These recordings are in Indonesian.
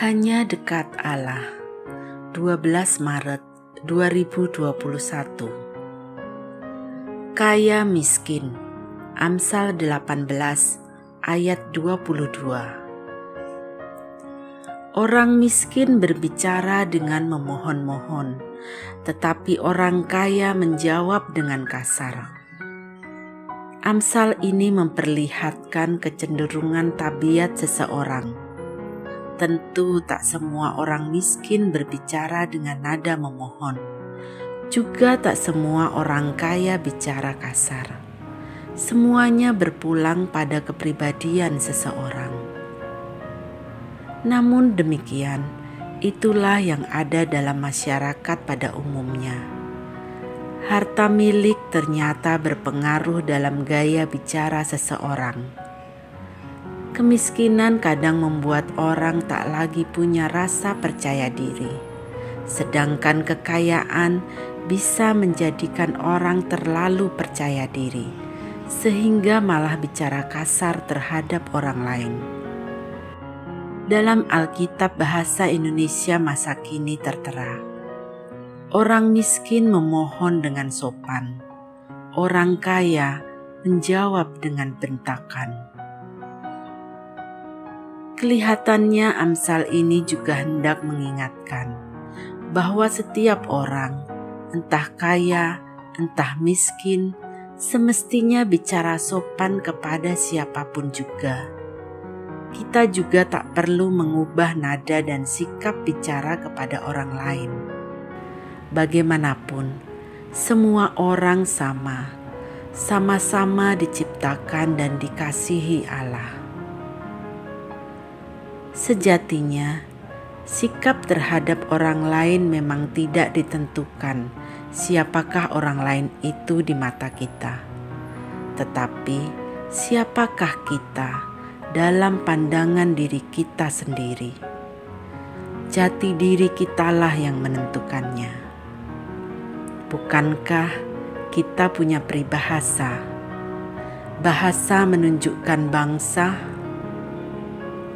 Hanya dekat Allah. 12 Maret 2021. Kaya miskin. Amsal 18 ayat 22. Orang miskin berbicara dengan memohon-mohon, tetapi orang kaya menjawab dengan kasar. Amsal ini memperlihatkan kecenderungan tabiat seseorang Tentu tak semua orang miskin berbicara dengan nada memohon. Juga tak semua orang kaya bicara kasar. Semuanya berpulang pada kepribadian seseorang. Namun demikian, itulah yang ada dalam masyarakat pada umumnya. Harta milik ternyata berpengaruh dalam gaya bicara seseorang Kemiskinan kadang membuat orang tak lagi punya rasa percaya diri, sedangkan kekayaan bisa menjadikan orang terlalu percaya diri, sehingga malah bicara kasar terhadap orang lain. Dalam Alkitab Bahasa Indonesia masa kini tertera, orang miskin memohon dengan sopan, orang kaya menjawab dengan bentakan. Kelihatannya Amsal ini juga hendak mengingatkan bahwa setiap orang, entah kaya, entah miskin, semestinya bicara sopan kepada siapa pun juga. Kita juga tak perlu mengubah nada dan sikap bicara kepada orang lain. Bagaimanapun, semua orang sama, sama-sama diciptakan dan dikasihi Allah. Sejatinya, sikap terhadap orang lain memang tidak ditentukan siapakah orang lain itu di mata kita, tetapi siapakah kita dalam pandangan diri kita sendiri. Jati diri kitalah yang menentukannya. Bukankah kita punya peribahasa? Bahasa menunjukkan bangsa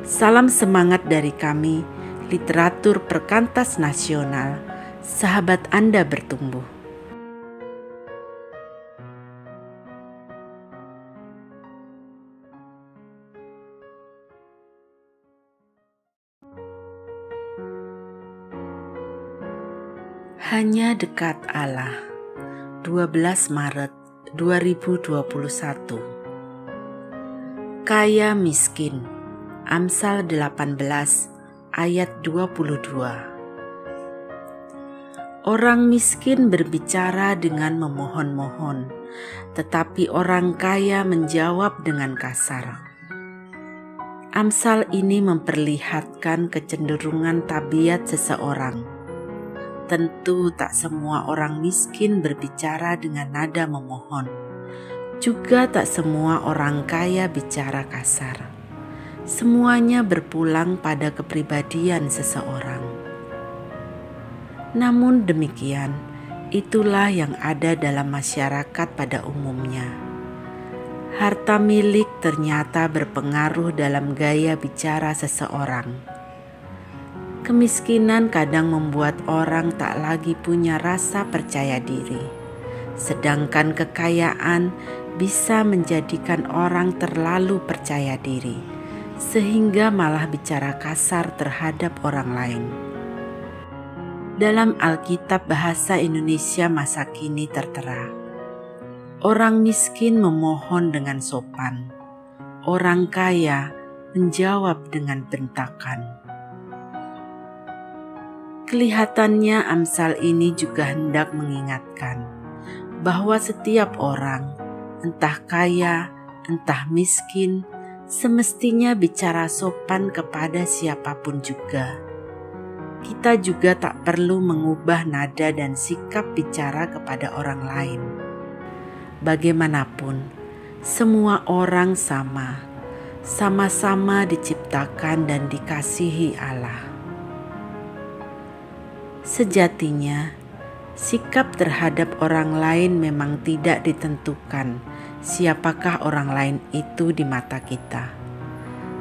Salam semangat dari kami, literatur perkantas nasional, sahabat Anda bertumbuh. Hanya dekat Allah. 12 Maret 2021. Kaya miskin Amsal 18 ayat 22 Orang miskin berbicara dengan memohon-mohon, tetapi orang kaya menjawab dengan kasar. Amsal ini memperlihatkan kecenderungan tabiat seseorang. Tentu tak semua orang miskin berbicara dengan nada memohon. Juga tak semua orang kaya bicara kasar semuanya berpulang pada kepribadian seseorang. Namun demikian, itulah yang ada dalam masyarakat pada umumnya. Harta milik ternyata berpengaruh dalam gaya bicara seseorang. Kemiskinan kadang membuat orang tak lagi punya rasa percaya diri, sedangkan kekayaan bisa menjadikan orang terlalu percaya diri sehingga malah bicara kasar terhadap orang lain. Dalam Alkitab Bahasa Indonesia masa kini tertera, orang miskin memohon dengan sopan, orang kaya menjawab dengan bentakan. Kelihatannya Amsal ini juga hendak mengingatkan bahwa setiap orang, entah kaya, entah miskin, semestinya bicara sopan kepada siapa pun juga. Kita juga tak perlu mengubah nada dan sikap bicara kepada orang lain. Bagaimanapun, semua orang sama, sama-sama diciptakan dan dikasihi Allah. Sejatinya, sikap terhadap orang lain memang tidak ditentukan siapakah orang lain itu di mata kita,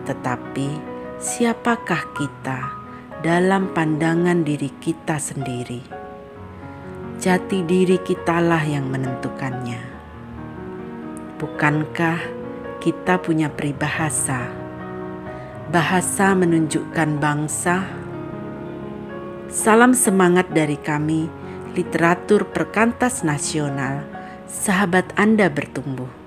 tetapi siapakah kita dalam pandangan diri kita sendiri. Jati diri kitalah yang menentukannya. Bukankah kita punya peribahasa? Bahasa menunjukkan bangsa. Salam semangat dari kami, literatur perkantas nasional. Sahabat Anda bertumbuh.